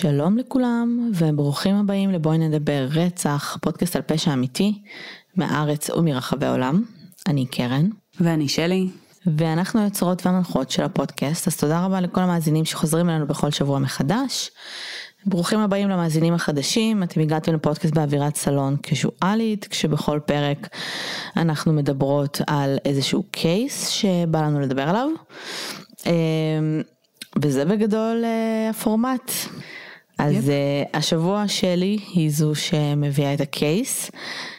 שלום לכולם וברוכים הבאים לבואי נדבר רצח, פודקאסט על פשע אמיתי מהארץ ומרחבי העולם. אני קרן. ואני שלי. ואנחנו היוצרות והמנחות של הפודקאסט, אז תודה רבה לכל המאזינים שחוזרים אלינו בכל שבוע מחדש. ברוכים הבאים למאזינים החדשים, אתם הגעתם לפודקאסט באווירת סלון קזואלית, כשבכל פרק אנחנו מדברות על איזשהו קייס שבא לנו לדבר עליו. אמ, וזה בגדול אה, הפורמט. אז uh, השבוע שלי היא זו שמביאה את הקייס,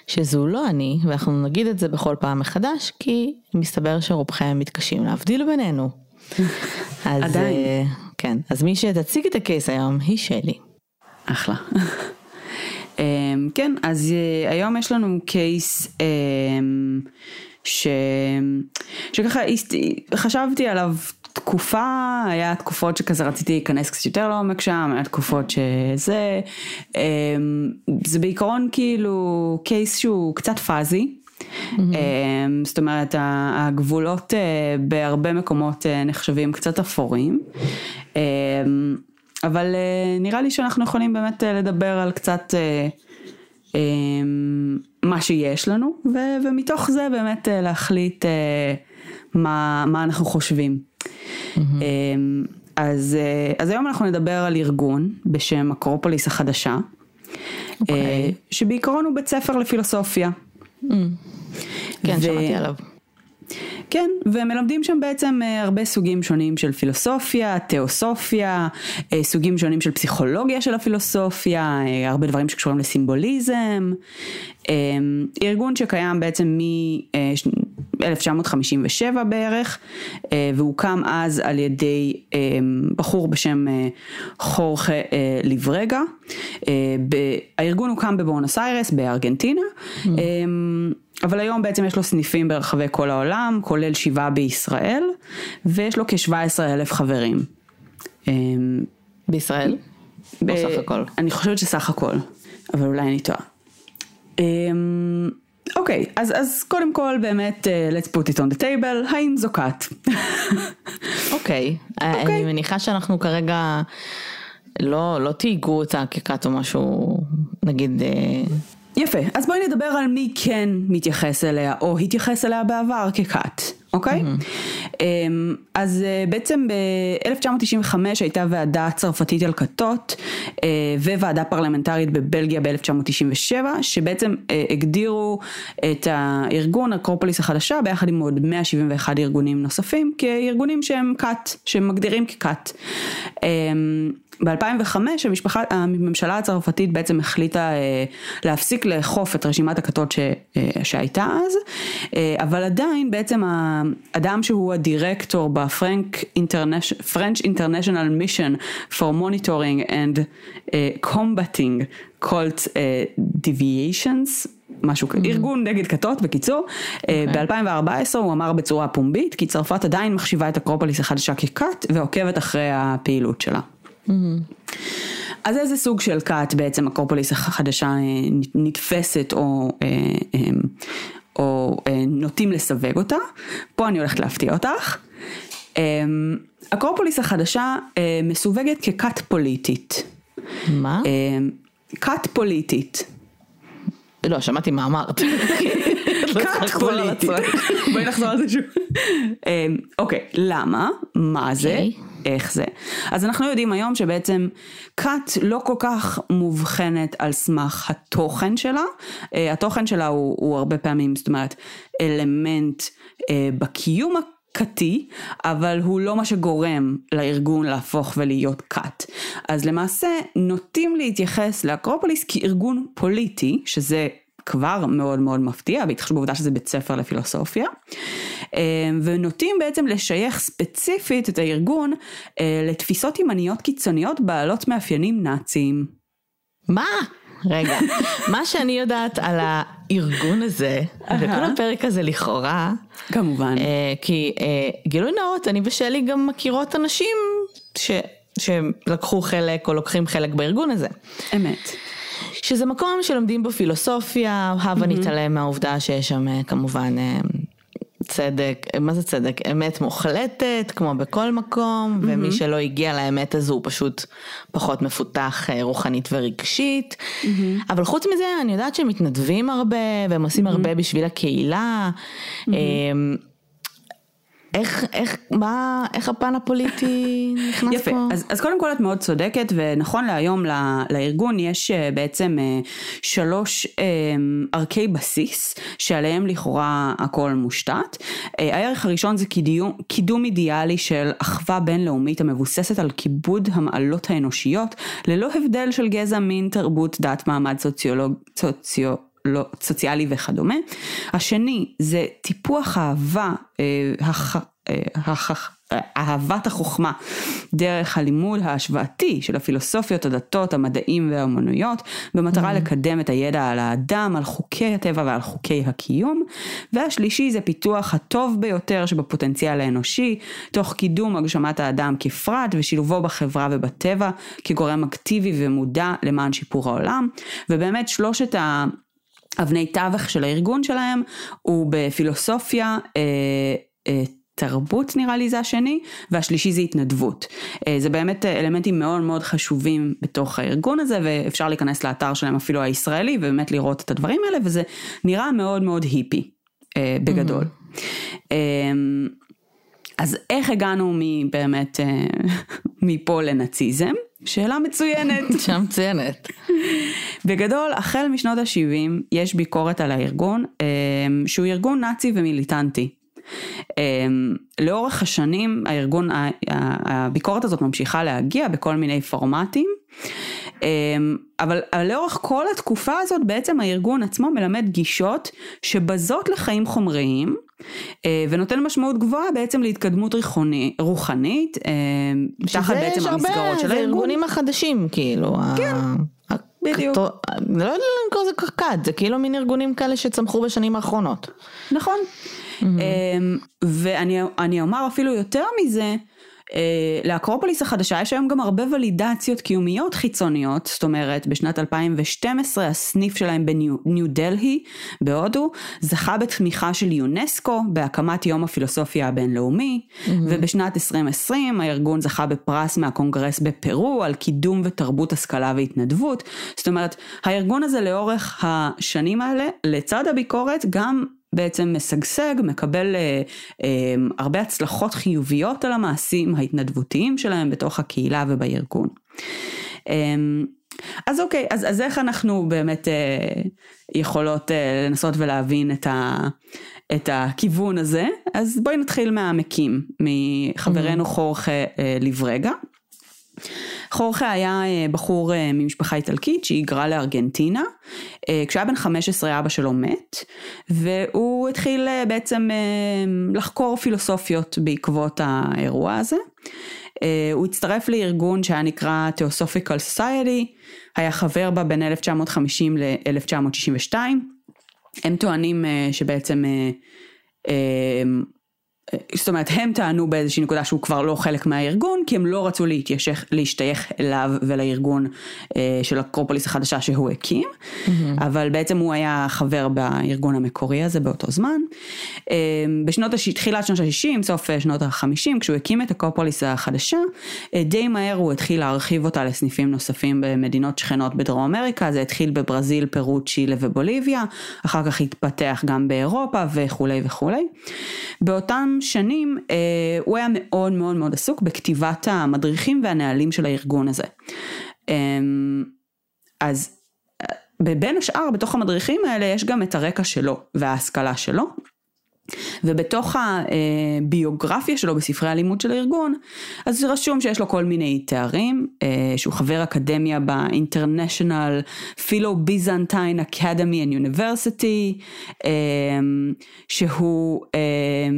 שזו לא אני, ואנחנו נגיד את זה בכל פעם מחדש, כי מסתבר שרובכם מתקשים להבדיל בינינו. אז עדיין. Uh, כן, אז מי שתציג את הקייס היום היא שלי. אחלה. um, כן, אז uh, היום יש לנו קייס um, ש... שככה חשבתי עליו תקופה, היה תקופות שכזה רציתי להיכנס קצת יותר לעומק שם, היה תקופות שזה, אמ, זה בעיקרון כאילו קייס שהוא קצת פאזי. Mm-hmm. זאת אומרת הגבולות אה, בהרבה מקומות אה, נחשבים קצת אפורים. אמ, אבל אה, נראה לי שאנחנו יכולים באמת לדבר על קצת מה שיש לנו ומתוך זה באמת להחליט מה, מה אנחנו חושבים. אמ, אז, אה, אז היום אנחנו נדבר על ארגון בשם אקרופוליס החדשה, okay. אוקיי. אה, שבעיקרון הוא בית ספר לפילוסופיה. Mm. כן, ו... שמעתי עליו. כן, ומלמדים שם בעצם אה, הרבה סוגים שונים של פילוסופיה, תיאוסופיה, סוגים שונים של פסיכולוגיה של הפילוסופיה, הרבה דברים שקשורים לסימבוליזם. ארגון שקיים בעצם 1957 בערך, אה, והוקם אז על ידי אה, בחור בשם אה, חורכה ליברגה. הארגון הוקם בבואנוס איירס בארגנטינה. Mm. אבל היום בעצם יש לו סניפים ברחבי כל העולם, כולל שבעה בישראל, ויש לו כ-17 אלף חברים. בישראל? ב- או סך הכל? אני חושבת שסך הכל, אבל אולי אני טועה. אוקיי, okay, אז, אז קודם כל באמת, uh, let's put it on the table, האם זו כת? אוקיי, אני מניחה שאנחנו כרגע לא, לא תהיגו אותה ככת או משהו, נגיד... Uh... יפה, אז בואי נדבר על מי כן מתייחס אליה, או התייחס אליה בעבר ככת. אוקיי? Mm-hmm. אז אה, בעצם ב-1995 הייתה ועדה צרפתית על כתות אה, וועדה פרלמנטרית בבלגיה ב-1997 שבעצם אה, הגדירו את הארגון אקרופוליס החדשה ביחד עם עוד 171 ארגונים נוספים כארגונים שהם כת, שהם מגדירים ככת. אמ, ב-2005 המשפחה, הממשלה הצרפתית בעצם החליטה אה, להפסיק לאכוף את רשימת הכתות ש, אה, שהייתה אז, אה, אבל עדיין בעצם האדם שהוא הדירקטור ב-French International Mission for Monitoring and uh, Combating Cult uh, Deviations, משהו כזה, mm-hmm. ארגון נגד כתות בקיצור, okay. אוקיי. ב-2014 הוא אמר בצורה פומבית כי צרפת עדיין מחשיבה את אקרופוליס החדשה ככת ועוקבת אחרי הפעילות שלה. Mm-hmm. אז איזה סוג של כת בעצם אקרופוליס החדשה אה, נתפסת או, אה, אה, או נוטים לסווג אותה? פה אני הולכת להפתיע אותך. אקרופוליס החדשה מסווגת ככת פוליטית. מה? כת פוליטית. לא, שמעתי מה אמרת. כת פוליטית. בואי נחזור על זה שוב. אוקיי, למה? מה זה? איך זה. אז אנחנו יודעים היום שבעצם כת לא כל כך מובחנת על סמך התוכן שלה, אה, התוכן שלה הוא, הוא הרבה פעמים, זאת אומרת, אלמנט אה, בקיום כתי, אבל הוא לא מה שגורם לארגון להפוך ולהיות כת. אז למעשה נוטים להתייחס לאקרופוליס כארגון פוליטי, שזה כבר מאוד מאוד מפתיע, בהתחשב בעובדה שזה בית ספר לפילוסופיה, אה, ונוטים בעצם לשייך ספציפית את הארגון אה, לתפיסות ימניות קיצוניות בעלות מאפיינים נאציים. מה? רגע, מה שאני יודעת על הארגון הזה, וכל הפרק הזה לכאורה, כמובן, אה, כי גילוי נאות, אני ושלי גם מכירות אנשים ש, שלקחו חלק או לוקחים חלק בארגון הזה. אמת. שזה מקום שלומדים בו פילוסופיה, הבה. נתעלם מהעובדה שיש שם כמובן צדק, מה זה צדק? אמת מוחלטת, כמו בכל מקום, mm-hmm. ומי שלא הגיע לאמת הזו הוא פשוט פחות מפותח אה, רוחנית ורגשית. Mm-hmm. אבל חוץ מזה, אני יודעת שהם מתנדבים הרבה, והם עושים mm-hmm. הרבה בשביל הקהילה. Mm-hmm. איך, איך, מה, איך הפן הפוליטי נכנס יפה. פה? יפה, אז, אז קודם כל את מאוד צודקת, ונכון להיום לא, לארגון יש אה, בעצם אה, שלוש ערכי בסיס, שעליהם לכאורה הכל מושתת. הערך הראשון זה קידום, קידום אידיאלי של אחווה בינלאומית המבוססת על כיבוד המעלות האנושיות, ללא הבדל של גזע, מין, תרבות, דת, מעמד סוציולוג, סוציו... לא, סוציאלי וכדומה. השני זה טיפוח אהבה, אה, הח, אה, הח, אהבת החוכמה דרך הלימוד ההשוואתי של הפילוסופיות, הדתות, המדעים והאומנויות, במטרה mm-hmm. לקדם את הידע על האדם, על חוקי הטבע ועל חוקי הקיום. והשלישי זה פיתוח הטוב ביותר שבפוטנציאל האנושי, תוך קידום הגשמת האדם כפרט ושילובו בחברה ובטבע כגורם אקטיבי ומודע למען שיפור העולם. ובאמת שלושת ה... אבני תווך של הארגון שלהם הוא בפילוסופיה, אה, אה, תרבות נראה לי זה השני, והשלישי זה התנדבות. אה, זה באמת אלמנטים מאוד מאוד חשובים בתוך הארגון הזה, ואפשר להיכנס לאתר שלהם אפילו הישראלי, ובאמת לראות את הדברים האלה, וזה נראה מאוד מאוד היפי, בגדול. Mm-hmm. אז איך הגענו מבאמת, מפה לנאציזם? שאלה מצוינת. שאלה מצוינת. בגדול, החל משנות ה-70 יש ביקורת על הארגון, אה, שהוא ארגון נאצי ומיליטנטי. אה, לאורך השנים הארגון, הביקורת הזאת ממשיכה להגיע בכל מיני פורמטים, אבל לאורך כל התקופה הזאת בעצם הארגון עצמו מלמד גישות שבזות לחיים חומריים, אה, ונותן משמעות גבוהה בעצם להתקדמות ריחוני, רוחנית, אה, תחת בעצם המסגרות של הארגון. זה ארגונים החדשים, כאילו. כן. בדיוק. לא יודעת לקרוא לזה קרקד, זה כאילו מין ארגונים כאלה שצמחו בשנים האחרונות. נכון. ואני אומר אפילו יותר מזה, אה, לאקרופוליס החדשה יש היום גם הרבה ולידציות קיומיות חיצוניות, זאת אומרת בשנת 2012 הסניף שלהם בניו דלהי בהודו זכה בתמיכה של יונסקו בהקמת יום הפילוסופיה הבינלאומי. Mm-hmm. ובשנת 2020 הארגון זכה בפרס מהקונגרס בפרו על קידום ותרבות השכלה והתנדבות, זאת אומרת הארגון הזה לאורך השנים האלה לצד הביקורת גם בעצם משגשג, מקבל אה, אה, הרבה הצלחות חיוביות על המעשים ההתנדבותיים שלהם בתוך הקהילה ובארגון. אה, אז אוקיי, אז, אז איך אנחנו באמת אה, יכולות אה, לנסות ולהבין את, ה, את הכיוון הזה? אז בואי נתחיל מהמקים, מחברנו mm-hmm. חורכה אה, לברגה. חורכה היה אה, בחור אה, ממשפחה איטלקית שהיגרה לארגנטינה. אה, כשהיה בן 15 אבא שלו מת, והוא התחיל בעצם לחקור פילוסופיות בעקבות האירוע הזה. הוא הצטרף לארגון שהיה נקרא Theosophical Society, היה חבר בה בין 1950 ל-1962. הם טוענים שבעצם זאת אומרת הם טענו באיזושהי נקודה שהוא כבר לא חלק מהארגון כי הם לא רצו להתיישך, להשתייך אליו ולארגון אה, של אקרופוליס החדשה שהוא הקים mm-hmm. אבל בעצם הוא היה חבר בארגון המקורי הזה באותו זמן. אה, בשנות הש... תחילת שנות ה-60 סוף אה, שנות ה-50 כשהוא הקים את אקרופוליס החדשה אה, די מהר הוא התחיל להרחיב אותה לסניפים נוספים במדינות שכנות בדרום אמריקה זה התחיל בברזיל פרו צ'ילה ובוליביה אחר כך התפתח גם באירופה וכולי וכולי. באותם שנים אה, הוא היה מאוד מאוד מאוד עסוק בכתיבת המדריכים והנהלים של הארגון הזה. אה, אז בין השאר בתוך המדריכים האלה יש גם את הרקע שלו וההשכלה שלו. ובתוך הביוגרפיה שלו בספרי הלימוד של הארגון, אז רשום שיש לו כל מיני תארים, אה, שהוא חבר אקדמיה ב-International Philo-Byzantine Academy and University, אה, שהוא אה,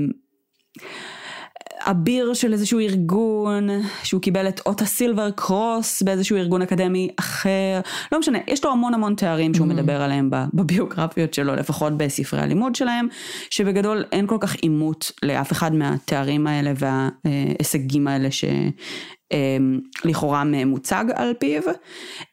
אביר של איזשהו ארגון, שהוא קיבל את אות הסילבר קרוס באיזשהו ארגון אקדמי אחר, לא משנה, יש לו המון המון תארים שהוא mm-hmm. מדבר עליהם בביוגרפיות שלו, לפחות בספרי הלימוד שלהם, שבגדול אין כל כך עימות לאף אחד מהתארים האלה וההישגים האלה ש... אמ, לכאורה מוצג על פיו.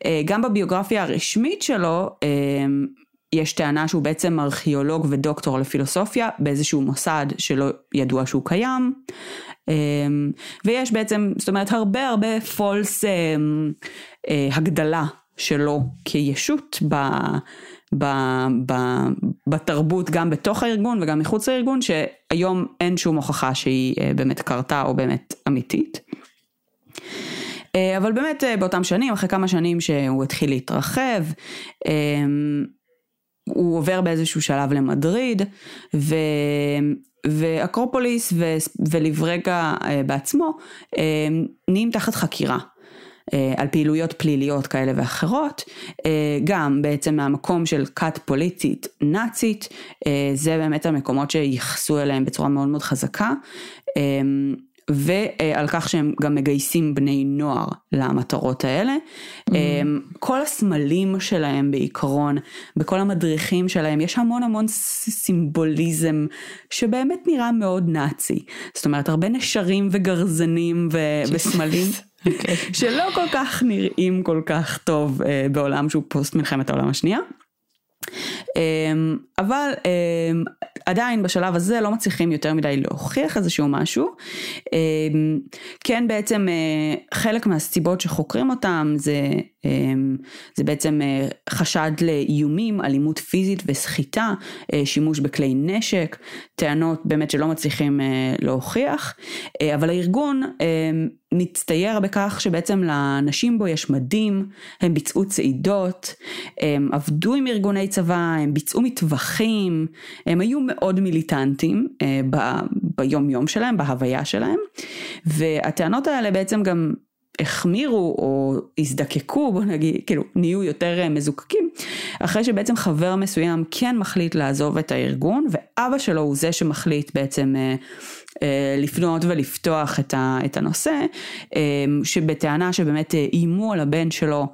אה, גם בביוגרפיה הרשמית שלו, אמ, יש טענה שהוא בעצם ארכיאולוג ודוקטור לפילוסופיה באיזשהו מוסד שלא ידוע שהוא קיים. אמ, ויש בעצם, זאת אומרת, הרבה הרבה פולס אמ, אה, הגדלה שלו כישות ב, ב, ב, בתרבות, גם בתוך הארגון וגם מחוץ לארגון, שהיום אין שום הוכחה שהיא אה, באמת קרתה או באמת אמיתית. אה, אבל באמת באותם שנים, אחרי כמה שנים שהוא התחיל להתרחב, אמ, הוא עובר באיזשהו שלב למדריד, ו... ואקרופוליס ו... ולברגה אה, בעצמו אה, נהיים תחת חקירה. אה, על פעילויות פליליות כאלה ואחרות, גם בעצם מהמקום של כת פוליטית נאצית, זה באמת המקומות שייחסו אליהם בצורה מאוד מאוד חזקה. ועל כך שהם גם מגייסים בני נוער למטרות האלה. Mm. כל הסמלים שלהם בעיקרון, בכל המדריכים שלהם, יש המון המון סימבוליזם שבאמת נראה מאוד נאצי. זאת אומרת, הרבה נשרים וגרזנים ו- וסמלים. Okay. אוקיי. שלא כל כך נראים כל כך טוב uh, בעולם שהוא פוסט מלחמת העולם השנייה. אמ, אבל אמ, עדיין בשלב הזה לא מצליחים יותר מדי להוכיח איזשהו משהו. אמ, כן בעצם אה, חלק מהסיבות שחוקרים אותם זה, זה בעצם אה, חשד לאיומים, אלימות פיזית וסחיטה, אה, שימוש בכלי נשק, טענות באמת שלא מצליחים להוכיח, אבל הארגון מצטייר בכך שבעצם לאנשים בו יש מדים, הם ביצעו צעידות, הם עבדו עם ארגוני צבא, הם ביצעו מטווחים, הם היו מאוד מיליטנטים אה, ב, ביום יום שלהם, בהוויה שלהם, והטענות האלה בעצם גם החמירו או הזדקקו, בוא נגיד, כאילו נהיו יותר אה, מזוקקים, אחרי שבעצם חבר מסוים כן מחליט לעזוב את הארגון, ואבא שלו הוא זה שמחליט בעצם אה, אה, לפנות ולפתוח את, ה, את הנושא, אה, שבטענה שבאמת איימו על הבן שלו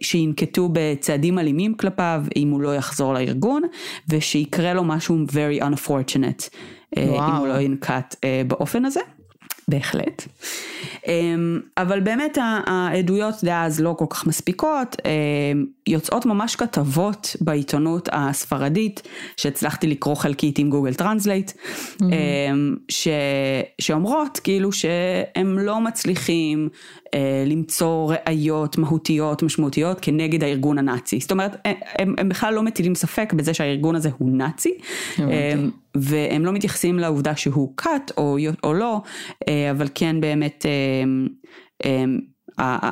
ושינקטו בצעדים אלימים כלפיו אם הוא לא יחזור לארגון, ושיקרה לו משהו very unfortunate וואו. אם הוא לא ינקט באופן הזה. בהחלט. אמ, אבל באמת העדויות דאז לא כל כך מספיקות, אמ, יוצאות ממש כתבות בעיתונות הספרדית שהצלחתי לקרוא חלקית עם Google Translate, mm-hmm. ש, שאומרות כאילו שהם לא מצליחים למצוא ראיות מהותיות משמעותיות כנגד הארגון הנאצי. זאת אומרת, הם, הם בכלל לא מטילים ספק בזה שהארגון הזה הוא נאצי, okay. והם לא מתייחסים לעובדה שהוא כת או, או לא, אה, אבל כן באמת אה,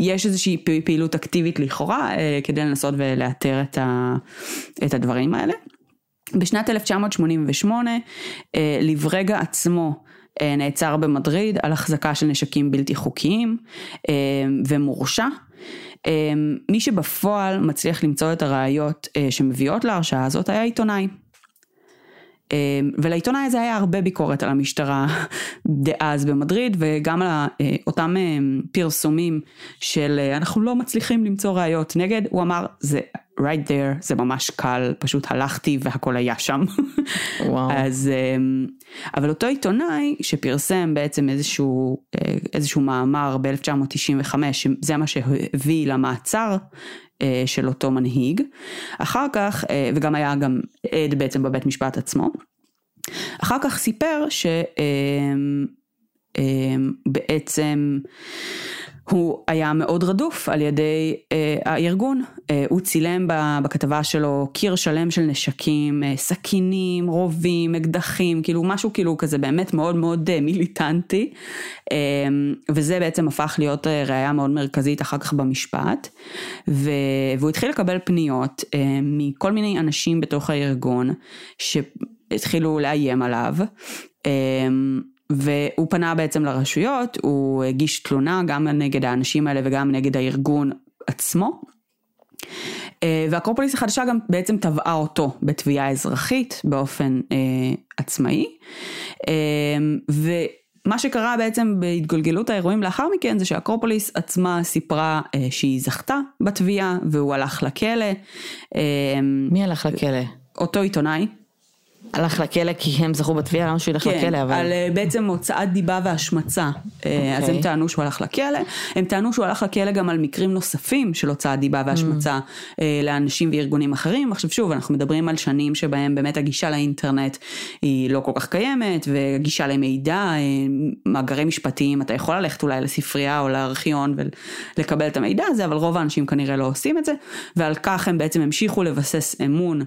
יש איזושהי פעילות אקטיבית לכאורה כדי לנסות ולאתר את, ה, את הדברים האלה. בשנת 1988 לברגה עצמו אה, נעצר במדריד על החזקה של נשקים בלתי חוקיים אה, ומורשע. אה, מי שבפועל מצליח למצוא את הראיות שמביאות להרשעה הזאת היה עיתונאי. ולעיתונאי הזה היה הרבה ביקורת על המשטרה דאז במדריד וגם על אותם פרסומים של אנחנו לא מצליחים למצוא ראיות נגד, הוא אמר זה right there, זה ממש קל, פשוט הלכתי והכל היה שם. וואו. אז, אמ, אבל אותו עיתונאי שפרסם בעצם איזשהו, אה, איזשהו מאמר ב-1995, זה מה שהביא למעצר אה, של אותו מנהיג, אחר כך, אה, וגם היה גם עד בעצם בבית משפט עצמו, אחר כך סיפר שבעצם אמ, הוא היה מאוד רדוף על ידי אה, הארגון, אה, הוא צילם בכתבה שלו קיר שלם של נשקים, אה, סכינים, רובים, אקדחים, כאילו משהו כאילו כזה באמת מאוד מאוד אה, מיליטנטי, אה, וזה בעצם הפך להיות אה, ראייה מאוד מרכזית אחר כך במשפט, ו, והוא התחיל לקבל פניות אה, מכל מיני אנשים בתוך הארגון שהתחילו לאיים עליו. אה, והוא פנה בעצם לרשויות, הוא הגיש תלונה גם נגד האנשים האלה וגם נגד הארגון עצמו. אה, ואקרופוליס החדשה גם בעצם תבעה אותו בתביעה אזרחית באופן אה, עצמאי. אה, ומה שקרה בעצם בהתגלגלות האירועים לאחר מכן זה שאקרופוליס עצמה סיפרה אה, שהיא זכתה בתביעה והוא הלך לכלא. אה, מי הלך לכלא? אותו עיתונאי. הלך לכלא כי הם זכו בתביעה, למה שהוא ילך כן, לכלא, אבל... על אה, בעצם הוצאת דיבה והשמצה. אה, אז הם אוקיי. טענו שהוא הלך לכלא, הם טענו שהוא הלך לכלא גם על מקרים נוספים של הוצאת דיבה והשמצה אה, לאנשים וארגונים אחרים. עכשיו שוב, אנחנו מדברים על שנים שבהם באמת הגישה לאינטרנט היא לא כל כך קיימת, והגישה למידע, מאגרי משפטיים, אתה יכול ללכת אולי לספרייה או לארכיון ולקבל את המידע הזה, אבל רוב האנשים כנראה לא עושים את זה, ועל כך הם בעצם המשיכו לבסס אמון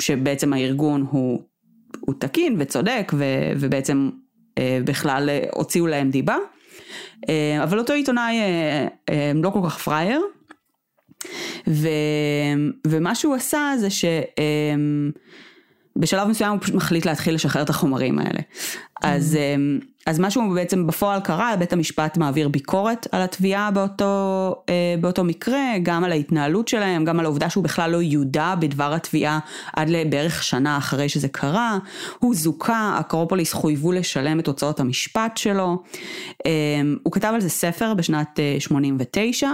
שבעצם הארגון הוא, הוא תקין וצודק ו, ובעצם אה, בכלל אה, הוציאו להם דיבה. אה, אבל אותו עיתונאי אה, אה, לא כל כך פראייר, ו, ומה שהוא עשה זה שבשלב מסוים הוא פשוט מחליט להתחיל לשחרר את החומרים האלה. אז, אה, אז מה שהוא בעצם בפועל קרה, בית המשפט מעביר ביקורת על התביעה באותו, אה, באותו מקרה, גם על ההתנהלות שלהם, גם על העובדה שהוא בכלל לא יודע בדבר התביעה עד לבערך שנה אחרי שזה קרה. הוא זוכה, אקרופוליס חויבו לשלם את הוצאות המשפט שלו. אה, הוא כתב על זה ספר בשנת אה, 89,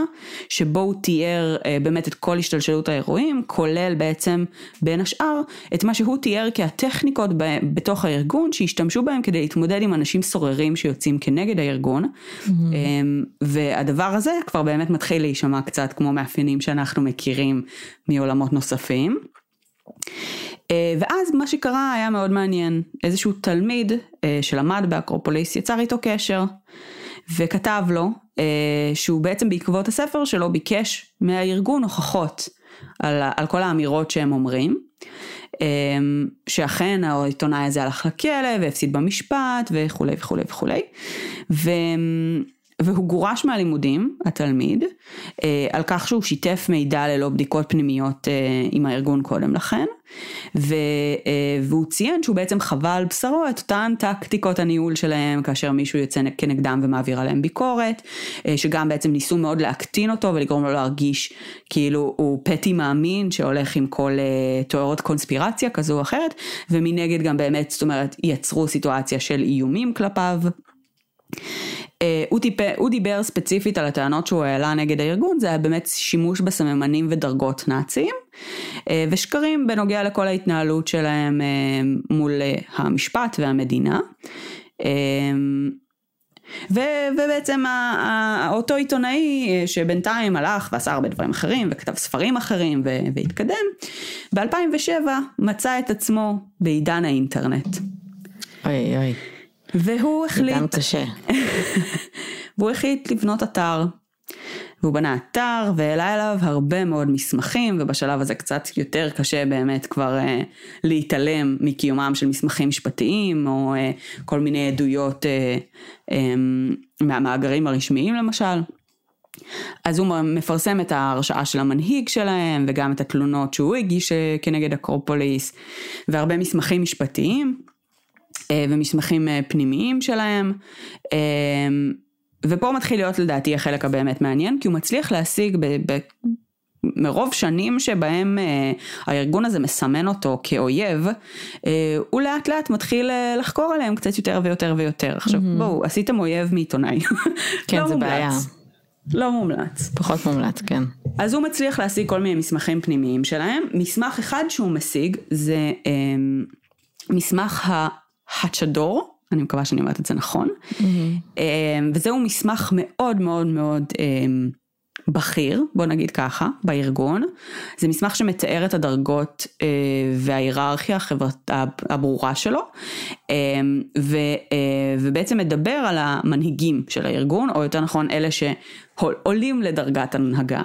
שבו הוא תיאר אה, באמת את כל השתלשלות האירועים, כולל בעצם בין השאר את מה שהוא תיאר כהטכניקות בתוך הארגון שהשתמשו בהם כדי להתמודד עם אנשים סוררים שיוצאים כנגד הארגון. Mm-hmm. והדבר הזה כבר באמת מתחיל להישמע קצת כמו מאפיינים שאנחנו מכירים מעולמות נוספים. אה, ואז מה שקרה היה מאוד מעניין, איזשהו תלמיד אה, שלמד באקרופוליס יצר איתו קשר וכתב לו אה, שהוא בעצם בעקבות הספר שלו ביקש מהארגון הוכחות על, על כל האמירות שהם אומרים. שאכן העיתונאי הזה הלך לכלא והפסיד במשפט וכולי וכולי וכולי. ו... והוא גורש מהלימודים, התלמיד, על כך שהוא שיתף מידע ללא בדיקות פנימיות עם הארגון קודם לכן, ו, והוא ציין שהוא בעצם חווה על בשרו את אותן טקטיקות הניהול שלהם כאשר מישהו יוצא כנגדם ומעביר עליהם ביקורת, שגם בעצם ניסו מאוד להקטין אותו ולגרום לו להרגיש כאילו הוא פטי מאמין שהולך עם כל תיאוריות קונספירציה כזו או אחרת, ומנגד גם באמת, זאת אומרת, יצרו סיטואציה של איומים כלפיו. הוא, טיפה, הוא דיבר ספציפית על הטענות שהוא העלה נגד הארגון, זה היה באמת שימוש בסממנים ודרגות נאציים, ושקרים בנוגע לכל ההתנהלות שלהם מול המשפט והמדינה. ו, ובעצם אותו עיתונאי שבינתיים הלך ועשה הרבה דברים אחרים וכתב ספרים אחרים ו, והתקדם, ב-2007 מצא את עצמו בעידן האינטרנט. אוי אוי. והוא החליט, עידן קשה. והוא החליט לבנות אתר. והוא בנה אתר והעלה אליו הרבה מאוד מסמכים ובשלב הזה קצת יותר קשה באמת כבר uh, להתעלם מקיומם של מסמכים משפטיים או uh, כל מיני עדויות uh, um, מהמאגרים הרשמיים למשל. אז הוא מפרסם את ההרשעה של המנהיג שלהם וגם את התלונות שהוא הגיש כנגד אקרופוליס והרבה מסמכים משפטיים. ומסמכים פנימיים שלהם. ופה מתחיל להיות לדעתי החלק הבאמת מעניין, כי הוא מצליח להשיג ב, ב, מרוב שנים שבהם אה, הארגון הזה מסמן אותו כאויב, אה, הוא לאט לאט מתחיל אה, לחקור עליהם קצת יותר ויותר ויותר. עכשיו mm-hmm. בואו, עשיתם אויב מעיתונאי. כן, לא זה מומלץ. בעיה. לא מומלץ. פחות מומלץ, כן. אז הוא מצליח להשיג כל מיני מסמכים פנימיים שלהם. מסמך אחד שהוא משיג זה אה, מסמך ההצ'דור. אני מקווה שאני אומרת את זה נכון, mm-hmm. וזהו מסמך מאוד מאוד מאוד בכיר, בוא נגיד ככה, בארגון. זה מסמך שמתאר את הדרגות וההיררכיה הברורה שלו, ובעצם מדבר על המנהיגים של הארגון, או יותר נכון אלה שעולים לדרגת הנהגה.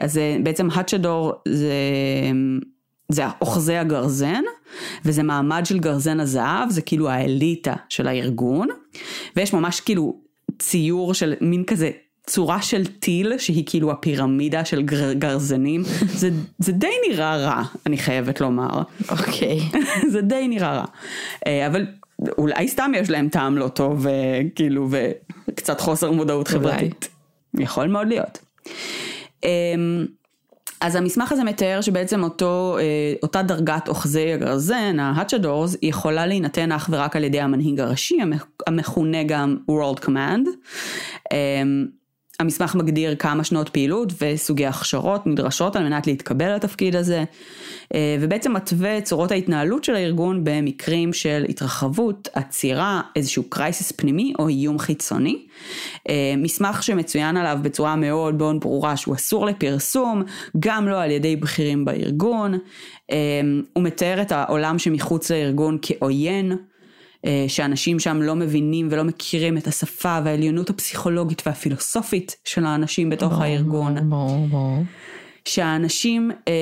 אז בעצם הצ'דור זה... זה אוחזי הגרזן, וזה מעמד של גרזן הזהב, זה כאילו האליטה של הארגון, ויש ממש כאילו ציור של מין כזה צורה של טיל, שהיא כאילו הפירמידה של גר, גרזנים, זה, זה די נראה רע, אני חייבת לומר. אוקיי. זה די נראה רע. אבל אולי סתם יש להם טעם לא טוב, וכאילו, וקצת חוסר מודעות חברתית. יכול מאוד להיות. אז המסמך הזה מתאר שבעצם אותו, אותה דרגת אוחזי הגרזן, ה-Hatchadors, יכולה להינתן אך ורק על ידי המנהיג הראשי, המכונה גם World Command. המסמך מגדיר כמה שנות פעילות וסוגי הכשרות נדרשות על מנת להתקבל לתפקיד הזה, אה, ובעצם מתווה צורות ההתנהלות של הארגון במקרים של התרחבות, עצירה, איזשהו קרייסיס פנימי או איום חיצוני. אה, מסמך שמצוין עליו בצורה מאוד מאוד ברורה שהוא אסור לפרסום, גם לא על ידי בכירים בארגון. אה, הוא מתאר את העולם שמחוץ לארגון כעוין. אה, שאנשים שם לא מבינים ולא מכירים את השפה והעליונות הפסיכולוגית והפילוסופית של האנשים בתוך ברור, הארגון. ברור, ברור. שהאנשים, אה,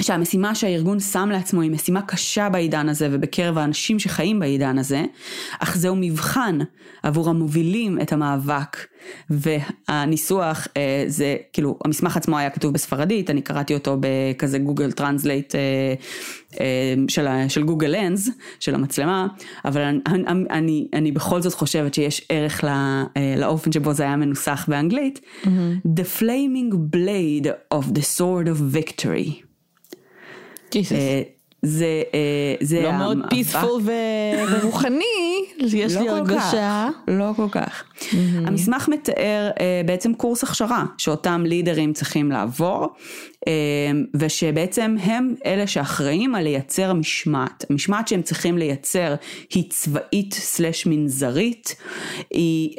שהמשימה שהארגון שם לעצמו היא משימה קשה בעידן הזה ובקרב האנשים שחיים בעידן הזה, אך זהו מבחן עבור המובילים את המאבק. והניסוח אה, זה, כאילו, המסמך עצמו היה כתוב בספרדית, אני קראתי אותו בכזה Google Translate אה, אה, של, Google Lens, של המצלמה, אבל אני, אני, אני, בכל זאת חושבת שיש ערך לא, אה, לאופן שבו זה היה מנוסח באנגלית. The flaming blade of the sword of victory. אה, זה, אה, זה לא מאוד פיספול ורוחני, יש לא לי הרגשה. כך, לא כל כך. המסמך מתאר אה, בעצם קורס הכשרה שאותם לידרים צריכים לעבור, ושבעצם הם אלה שאחראים על לייצר משמעת. המשמעת שהם צריכים לייצר היא צבאית סלש מנזרית, היא...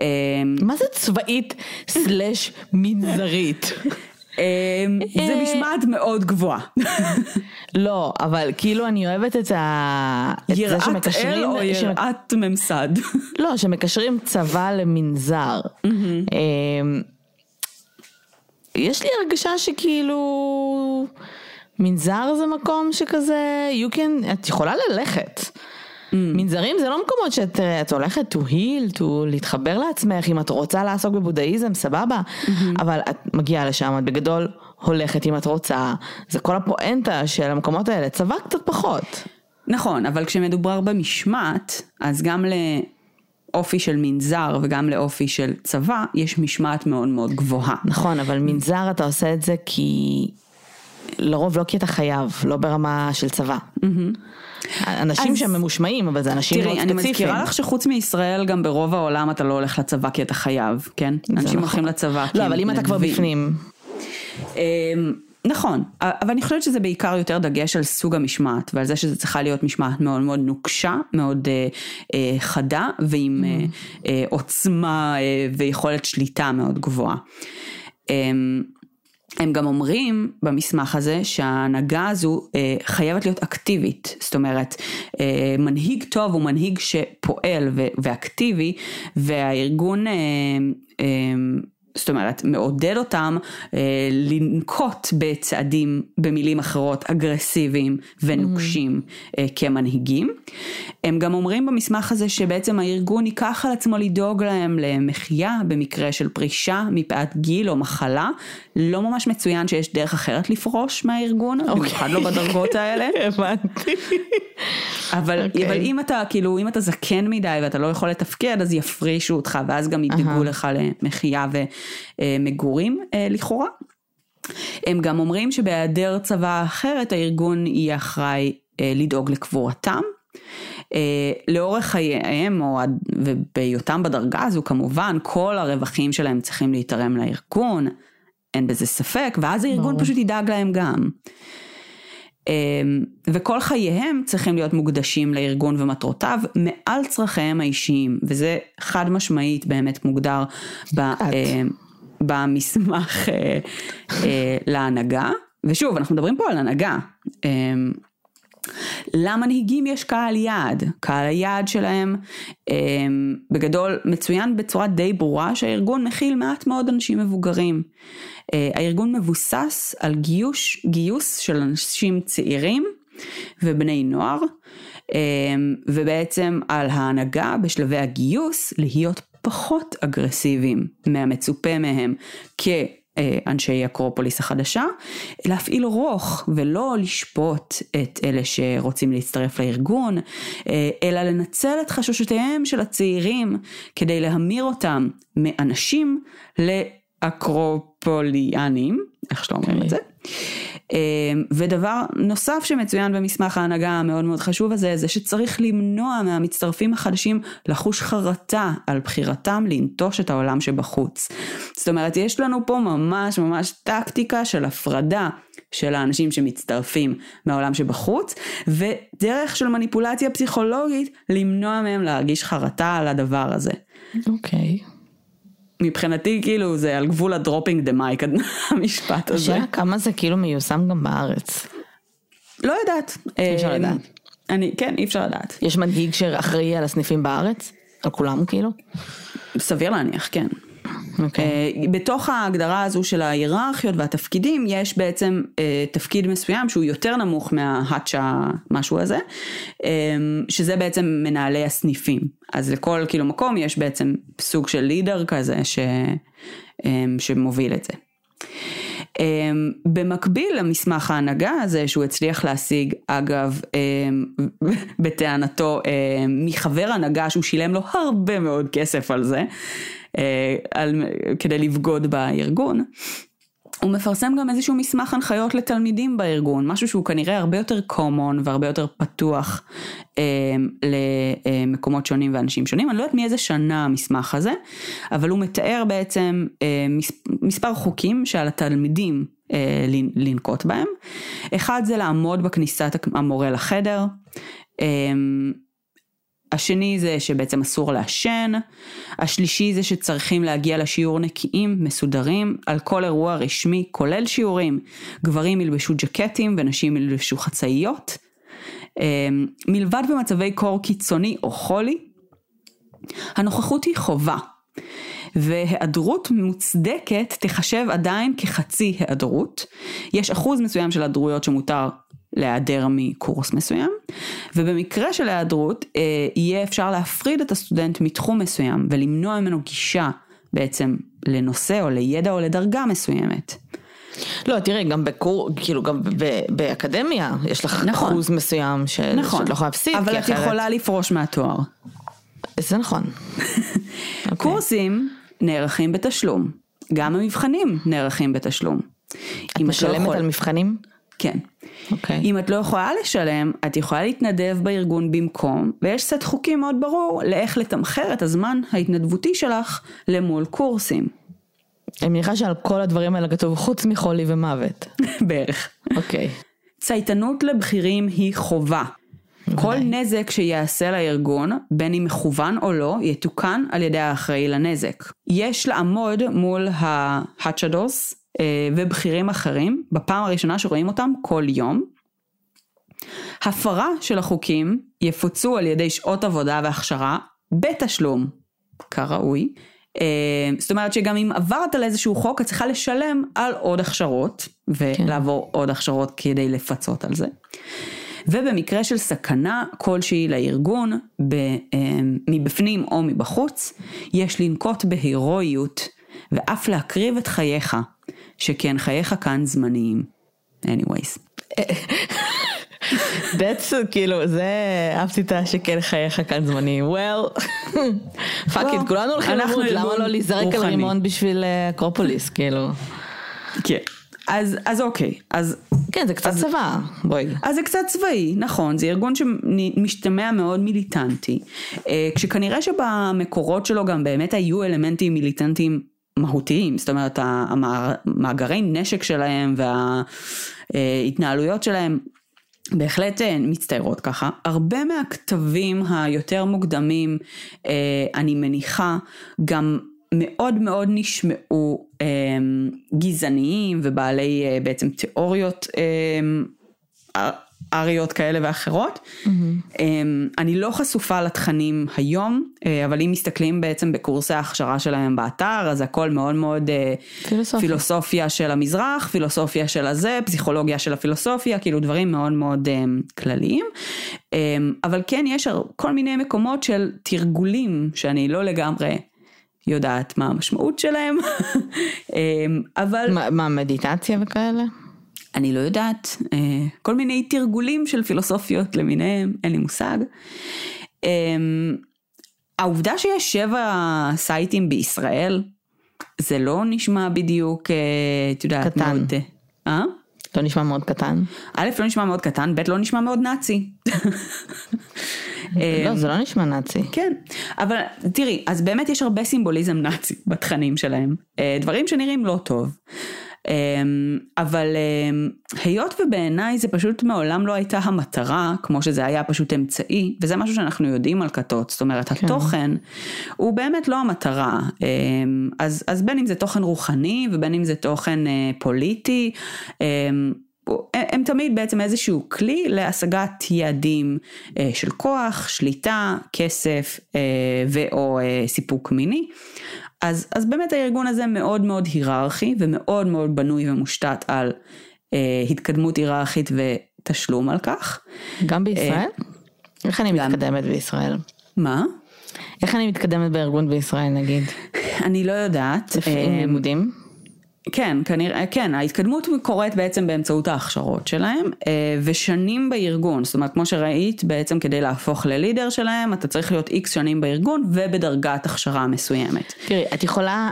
מה זה צבאית סלש מנזרית? אה, זה משמעת מאוד גבוהה. לא, אבל כאילו אני אוהבת את ה... את זה יראת אל או יראת ממסד? לא, שמקשרים צבא למנזר. אמ, יש לי הרגשה שכאילו מנזר זה מקום שכזה, you can, את יכולה ללכת. מנזרים זה לא מקומות שאת אה, את הולכת to heal, to להתחבר לעצמך, אם את רוצה לעסוק בבודהיזם, סבבה, אבל את מגיעה לשם, את בגדול הולכת אם את רוצה, זה כל הפואנטה של המקומות האלה, צבא קצת פחות. נכון, אבל כשמדובר במשמעת, אז גם לאופי של מנזר וגם לאופי של צבא, יש משמעת מאוד מאוד גבוהה. נכון, אבל מנזר אתה עושה את זה כי... לרוב לא כי אתה חייב, לא ברמה של צבא. אנשים אז- שהם ממושמעים, אבל זה אנשים מאוד תראי, אני ספציפיים. מזכירה לך שחוץ מישראל, גם ברוב העולם אתה לא הולך לצבא כי אתה חייב, כן? אנשים נכון. הולכים לצבא לא, אבל אם אתה כבר. בפנים. אמ, נכון, אבל אני חושבת שזה בעיקר יותר דגש על סוג המשמעת ועל זה שזה צריכה להיות משמעת מאוד מאוד נוקשה, מאוד אה, אה, חדה ועם אה, אה, עוצמה אה, ויכולת שליטה מאוד גבוהה. אמ, הם גם אומרים במסמך הזה שההנהגה הזו אה, חייבת להיות אקטיבית, זאת אומרת אה, מנהיג טוב הוא מנהיג שפועל ו- ואקטיבי והארגון אה, אה, זאת אומרת מעודד אותם אה, לנקוט בצעדים במילים אחרות אגרסיביים ונוקשים אה, כמנהיגים. הם גם אומרים במסמך הזה שבעצם הארגון ייקח על עצמו לדאוג להם למחיה במקרה של פרישה מפאת גיל או מחלה. לא ממש מצוין שיש דרך אחרת לפרוש מהארגון, במיוחד לא בדרגות האלה. הבנתי. אבל, אוקיי. אבל אם אתה כאילו אם אתה זקן מדי ואתה לא יכול לתפקד אז יפרישו אותך ואז גם ידאגו אהה. לך למחיה ומגורים אה, לכאורה. הם גם אומרים שבהיעדר צבא אחרת הארגון יהיה אחראי אה, לדאוג לקבורתם. אה, לאורך חייהם או ובהיותם בדרגה הזו כמובן כל הרווחים שלהם צריכים להתערם לארגון, אין בזה ספק, ואז הארגון ברור. פשוט ידאג להם גם. אמ, וכל חייהם צריכים להיות מוקדשים לארגון ומטרותיו מעל צרכיהם האישיים, וזה חד משמעית באמת מוגדר ב, אמ, במסמך אה, אה, להנהגה, ושוב אנחנו מדברים פה על הנהגה. אמ, למנהיגים יש קהל יעד, קהל היעד שלהם בגדול מצוין בצורה די ברורה שהארגון מכיל מעט מאוד אנשים מבוגרים. אה, הארגון מבוסס על גיוס, גיוס של אנשים צעירים ובני נוער אמ, ובעצם על ההנהגה בשלבי הגיוס להיות פחות אגרסיביים מהמצופה מהם כ... אה, אנשי אקרופוליס החדשה, להפעיל רוך ולא לשפוט את אלה שרוצים להצטרף לארגון, אה, אלא לנצל את חששותיהם של הצעירים כדי להמיר אותם מאנשים לאקרופוליאנים, איך שלא אומרים את זה. ודבר נוסף שמצוין במסמך ההנהגה המאוד מאוד חשוב הזה, זה שצריך למנוע מהמצטרפים החדשים לחוש חרטה על בחירתם לנטוש את העולם שבחוץ. זאת אומרת, יש לנו פה ממש ממש טקטיקה של הפרדה של האנשים שמצטרפים מהעולם שבחוץ, ודרך של מניפולציה פסיכולוגית למנוע מהם להרגיש חרטה על הדבר הזה. אוקיי. Okay. מבחינתי כאילו זה על גבול ה dropping the mic המשפט הזה. השאלה כמה זה כאילו מיושם גם בארץ. לא יודעת. אי אפשר אה, לדעת. אני, כן, אי אפשר לדעת. יש מנהיג שאחראי על הסניפים בארץ? על כולם כאילו? סביר להניח, כן. אוקיי. אה, בתוך ההגדרה הזו של ההיררכיות והתפקידים יש בעצם אה, תפקיד מסוים שהוא יותר נמוך מההאצ'ה משהו הזה, אה, שזה בעצם מנהלי הסניפים. אז לכל כאילו מקום יש בעצם סוג של לידר כזה ש, שמוביל את זה. Um, במקביל למסמך ההנהגה הזה שהוא הצליח להשיג אגב um, בטענתו um, מחבר הנהגה שהוא שילם לו הרבה מאוד כסף על זה על, כדי לבגוד בארגון. הוא מפרסם גם איזשהו מסמך הנחיות לתלמידים בארגון, משהו שהוא כנראה הרבה יותר common והרבה יותר פתוח אה, למקומות שונים ואנשים שונים. אני לא יודעת מאיזה שנה המסמך הזה, אבל הוא מתאר בעצם אה, מס, מספר חוקים שעל התלמידים אה, לנקוט בהם. אחד זה לעמוד בכניסת המורה לחדר. אה, השני זה שבעצם אסור לעשן, השלישי זה שצריכים להגיע לשיעור נקיים, מסודרים, על כל אירוע רשמי, כולל שיעורים, גברים ילבשו ג'קטים ונשים ילבשו חצאיות, אמ, מלבד במצבי קור קיצוני או חולי, הנוכחות היא חובה, והיעדרות מוצדקת תחשב עדיין כחצי היעדרות, יש אחוז מסוים של היעדרויות שמותר להיעדר מקורס מסוים, ובמקרה של היעדרות אה, יהיה אפשר להפריד את הסטודנט מתחום מסוים ולמנוע ממנו גישה בעצם לנושא או לידע או לדרגה מסוימת. לא, תראי, גם בקור, כאילו גם ב- באקדמיה יש לך נכון. אחוז מסוים ש... נכון, שאת לא יכולה להפסיד, אבל את אחרת... יכולה לפרוש מהתואר. זה נכון. אוקיי. קורסים נערכים בתשלום, גם המבחנים נערכים בתשלום. את לא משלמת יכול- על מבחנים? כן. אוקיי. אם את לא יכולה לשלם, את יכולה להתנדב בארגון במקום, ויש סט חוקים מאוד ברור לאיך לתמחר את הזמן ההתנדבותי שלך למול קורסים. אני מניחה שעל כל הדברים האלה כתוב חוץ מחולי ומוות. בערך. אוקיי. צייתנות לבכירים היא חובה. כל נזק שיעשה לארגון, בין אם מכוון או לא, יתוקן על ידי האחראי לנזק. יש לעמוד מול ההאצ'דוס אה, ובכירים אחרים, בפעם הראשונה שרואים אותם כל יום. הפרה של החוקים יפוצו על ידי שעות עבודה והכשרה בתשלום, כראוי. אה, זאת אומרת שגם אם עברת על איזשהו חוק, את צריכה לשלם על עוד הכשרות, ולעבור עוד הכשרות כדי לפצות על זה. ובמקרה של סכנה כלשהי לארגון, ב, אה, מבפנים או מבחוץ, יש לנקוט בהירואיות ואף להקריב את חייך, שכן חייך כאן זמניים. anyways. That's כאילו זה אהבתי את השכן חייך כאן זמני well פאק לא, איט כולנו הולכים למות למה לא להיזרק על. רימון בשביל אה, אקרופוליס כאילו כן. אז, אז אוקיי, אז, כן זה קצת צבא בואי אז זה קצת צבאי, נכון, זה ארגון שמשתמע מאוד מיליטנטי, אה, כשכנראה שבמקורות שלו גם באמת היו אלמנטים מיליטנטיים מהותיים, זאת אומרת המאגרי נשק שלהם וההתנהלויות שלהם בהחלט אה, מצטיירות ככה. הרבה מהכתבים היותר מוקדמים, אה, אני מניחה, גם מאוד מאוד נשמעו אה, גזעניים ובעלי אה, בעצם תיאוריות אה, אריות כאלה ואחרות. Mm-hmm. אני לא חשופה לתכנים היום, אה, אבל אם מסתכלים בעצם בקורסי ההכשרה שלהם באתר, אז הכל מאוד מאוד אה, פילוסופיה. פילוסופיה של המזרח, פילוסופיה של הזה, פסיכולוגיה של הפילוסופיה, כאילו דברים מאוד מאוד אה, כלליים. אה, אבל כן יש כל מיני מקומות של תרגולים שאני לא לגמרי יודעת מה המשמעות שלהם, אה, אבל... מה- מה מדיטציה וכאלה? אני לא יודעת, אה, כל מיני תרגולים של פילוסופיות למיניהם, אין לי מושג. אה, העובדה שיש שבע סייטים בישראל, זה לא נשמע בדיוק, אה, את יודעת, קטן. מאוד... אה? לא נשמע מאוד קטן. א', לא נשמע מאוד קטן, ב', לא נשמע מאוד נאצי. לא, זה לא נשמע נאצי. כן, אבל תראי, אז באמת יש הרבה סימבוליזם נאצי בתכנים שלהם, אה, דברים שנראים לא טוב. אמ, אבל אמ, היות ובעיניי זה פשוט מעולם לא הייתה המטרה, כמו שזה היה פשוט אמצעי, וזה משהו שאנחנו יודעים על כתות, זאת אומרת כן. התוכן הוא באמת לא המטרה, אמ, אז, אז בין אם זה תוכן רוחני ובין אם זה תוכן אה, פוליטי, הם תמיד בעצם איזשהו כלי להשגת יעדים אה, של כוח, שליטה, כסף אה, ו/או סיפוק מיני. אז, אז באמת הארגון הזה מאוד מאוד היררכי ומאוד מאוד בנוי ומושתת על אה, התקדמות היררכית ותשלום על כך. גם בישראל? אה, איך אני גם... מתקדמת בישראל? מה? איך אני מתקדמת בארגון בישראל נגיד? אני לא יודעת. לפי אה, לימודים? כן, כנראה, כן, ההתקדמות קורית בעצם באמצעות ההכשרות שלהם, אה, ושנים בארגון, זאת אומרת, כמו שראית, בעצם כדי להפוך ללידר שלהם, אתה צריך להיות איקס שנים בארגון ובדרגת הכשרה מסוימת. תראי, את יכולה,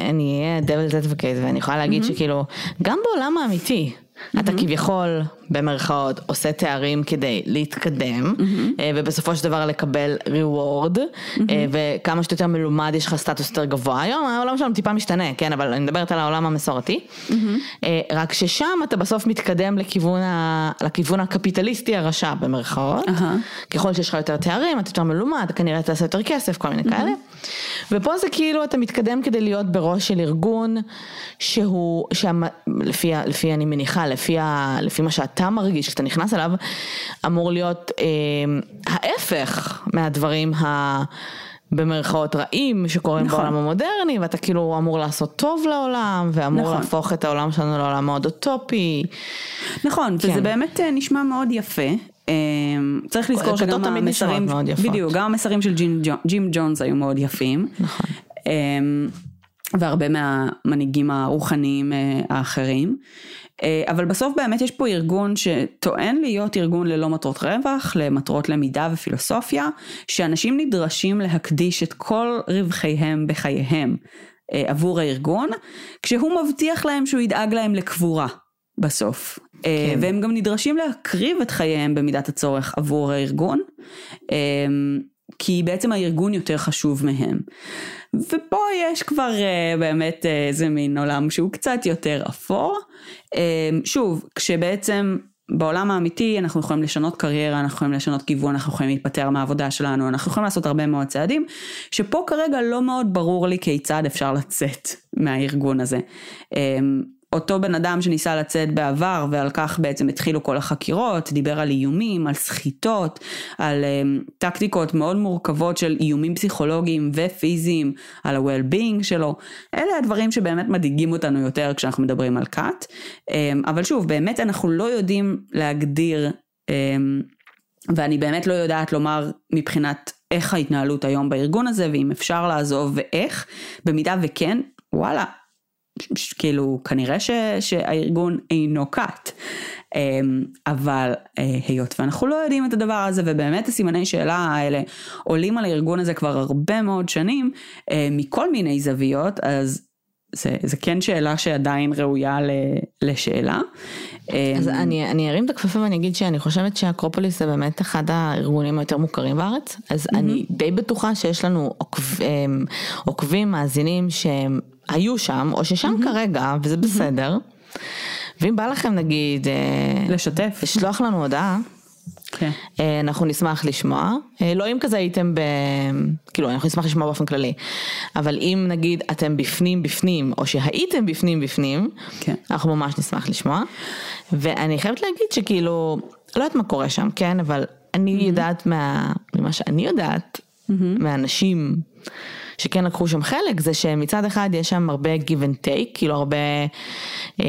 אני אהיה דבל זט וקייס, ואני יכולה להגיד mm-hmm. שכאילו, גם בעולם האמיתי, mm-hmm. אתה כביכול במרכאות עושה תארים כדי להתקדם mm-hmm. ובסופו של דבר לקבל reward mm-hmm. וכמה שאתה יותר מלומד יש לך סטטוס יותר גבוה היום העולם שלנו טיפה משתנה כן אבל אני מדברת על העולם המסורתי mm-hmm. רק ששם אתה בסוף מתקדם לכיוון, ה... לכיוון הקפיטליסטי הרשע במרכאות uh-huh. ככל שיש לך יותר תארים אתה יותר מלומד כנראה אתה עושה יותר כסף כל מיני mm-hmm. כאלה ופה זה כאילו אתה מתקדם כדי להיות בראש של ארגון שהוא שם לפי, לפי אני מניחה לפי, ה... לפי מה שאת שאתה מרגיש, כשאתה נכנס אליו, אמור להיות אה, ההפך מהדברים ה... במרכאות רעים שקורים נכון. בעולם המודרני ואתה כאילו אמור לעשות טוב לעולם ואמור נכון. להפוך את העולם שלנו לעולם מאוד אוטופי. נכון כן. וזה באמת אה, נשמע מאוד יפה. אה, צריך לזכור שגם המסרים, בדיוק, גם המסרים של ג'ים, ג'ים ג'ונס היו מאוד יפים. נכון. אה, והרבה מהמנהיגים הרוחניים האחרים. אה, אבל בסוף באמת יש פה ארגון שטוען להיות ארגון ללא מטרות רווח, למטרות למידה ופילוסופיה, שאנשים נדרשים להקדיש את כל רווחיהם בחייהם אה, עבור הארגון, כשהוא מבטיח להם שהוא ידאג להם לקבורה בסוף. אה, כן. והם גם נדרשים להקריב את חייהם במידת הצורך עבור הארגון. כי בעצם הארגון יותר חשוב מהם. ופה יש כבר uh, באמת uh, איזה מין עולם שהוא קצת יותר אפור. Uh, שוב, כשבעצם בעולם האמיתי אנחנו יכולים לשנות קריירה, אנחנו יכולים לשנות כיוון, אנחנו יכולים להיפטר מהעבודה שלנו, אנחנו יכולים לעשות הרבה מאוד צעדים, שפה כרגע לא מאוד ברור לי כיצד אפשר לצאת מהארגון הזה. אותו בן אדם שניסה לצאת בעבר ועל כך בעצם התחילו כל החקירות, דיבר על איומים, על סחיטות, על um, טקטיקות מאוד מורכבות של איומים פסיכולוגיים ופיזיים, על ה-well-being שלו, אלה הדברים שבאמת מדאיגים אותנו יותר כשאנחנו מדברים על כת, um, אבל שוב, באמת אנחנו לא יודעים להגדיר, um, ואני באמת לא יודעת לומר מבחינת איך ההתנהלות היום בארגון הזה, ואם אפשר לעזוב ואיך, במידה וכן, וואלה, כאילו כנראה ש, שהארגון אינו כת. אמ, אבל אה, היות ואנחנו לא יודעים את הדבר הזה ובאמת הסימני שאלה האלה עולים על הארגון הזה כבר הרבה מאוד שנים אה, מכל מיני זוויות אז זה, זה כן שאלה שעדיין ראויה לשאלה. אז אמ, אני, אני ארים את הכפפה ואני אגיד שאני חושבת שאקרופוליס זה באמת אחד הארגונים היותר מוכרים בארץ, אז mm-hmm. אני די בטוחה שיש לנו עוקב, אמ, עוקבים, מאזינים שהם היו שם, או ששם mm-hmm. כרגע, וזה בסדר. Mm-hmm. ואם בא לכם נגיד... אה, לשתף. לשלוח לנו הודעה. כן. אה, אנחנו נשמח לשמוע, אה, לא אם כזה הייתם ב... כאילו אנחנו נשמח לשמוע באופן כללי, אבל אם נגיד אתם בפנים בפנים, או שהייתם בפנים בפנים, כן. אנחנו ממש נשמח לשמוע. ואני חייבת להגיד שכאילו, לא יודעת מה קורה שם, כן, אבל אני mm-hmm. יודעת מה... ממה שאני יודעת, mm-hmm. מהאנשים שכן לקחו שם חלק, זה שמצד אחד יש שם הרבה give and take, כאילו הרבה... אה,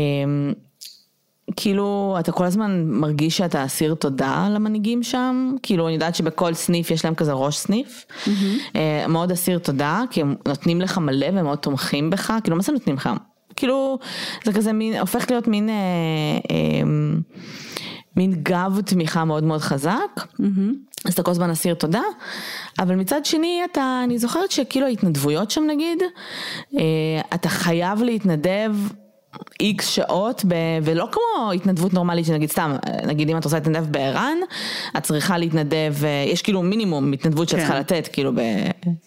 כאילו אתה כל הזמן מרגיש שאתה אסיר תודה למנהיגים שם, כאילו אני יודעת שבכל סניף יש להם כזה ראש סניף, mm-hmm. מאוד אסיר תודה, כי הם נותנים לך מלא והם מאוד תומכים בך, כאילו מה זה נותנים לך? כאילו זה כזה מין, הופך להיות מין, אה, אה, מין גב תמיכה מאוד מאוד חזק, mm-hmm. אז אתה כל הזמן אסיר תודה, אבל מצד שני אתה, אני זוכרת שכאילו ההתנדבויות שם נגיד, אה, אתה חייב להתנדב איקס שעות, ב, ולא כמו התנדבות נורמלית שנגיד סתם, נגיד אם את רוצה להתנדב בער"ן, את צריכה להתנדב, אה, יש כאילו מינימום התנדבות שאת כן. צריכה לתת, כאילו ב,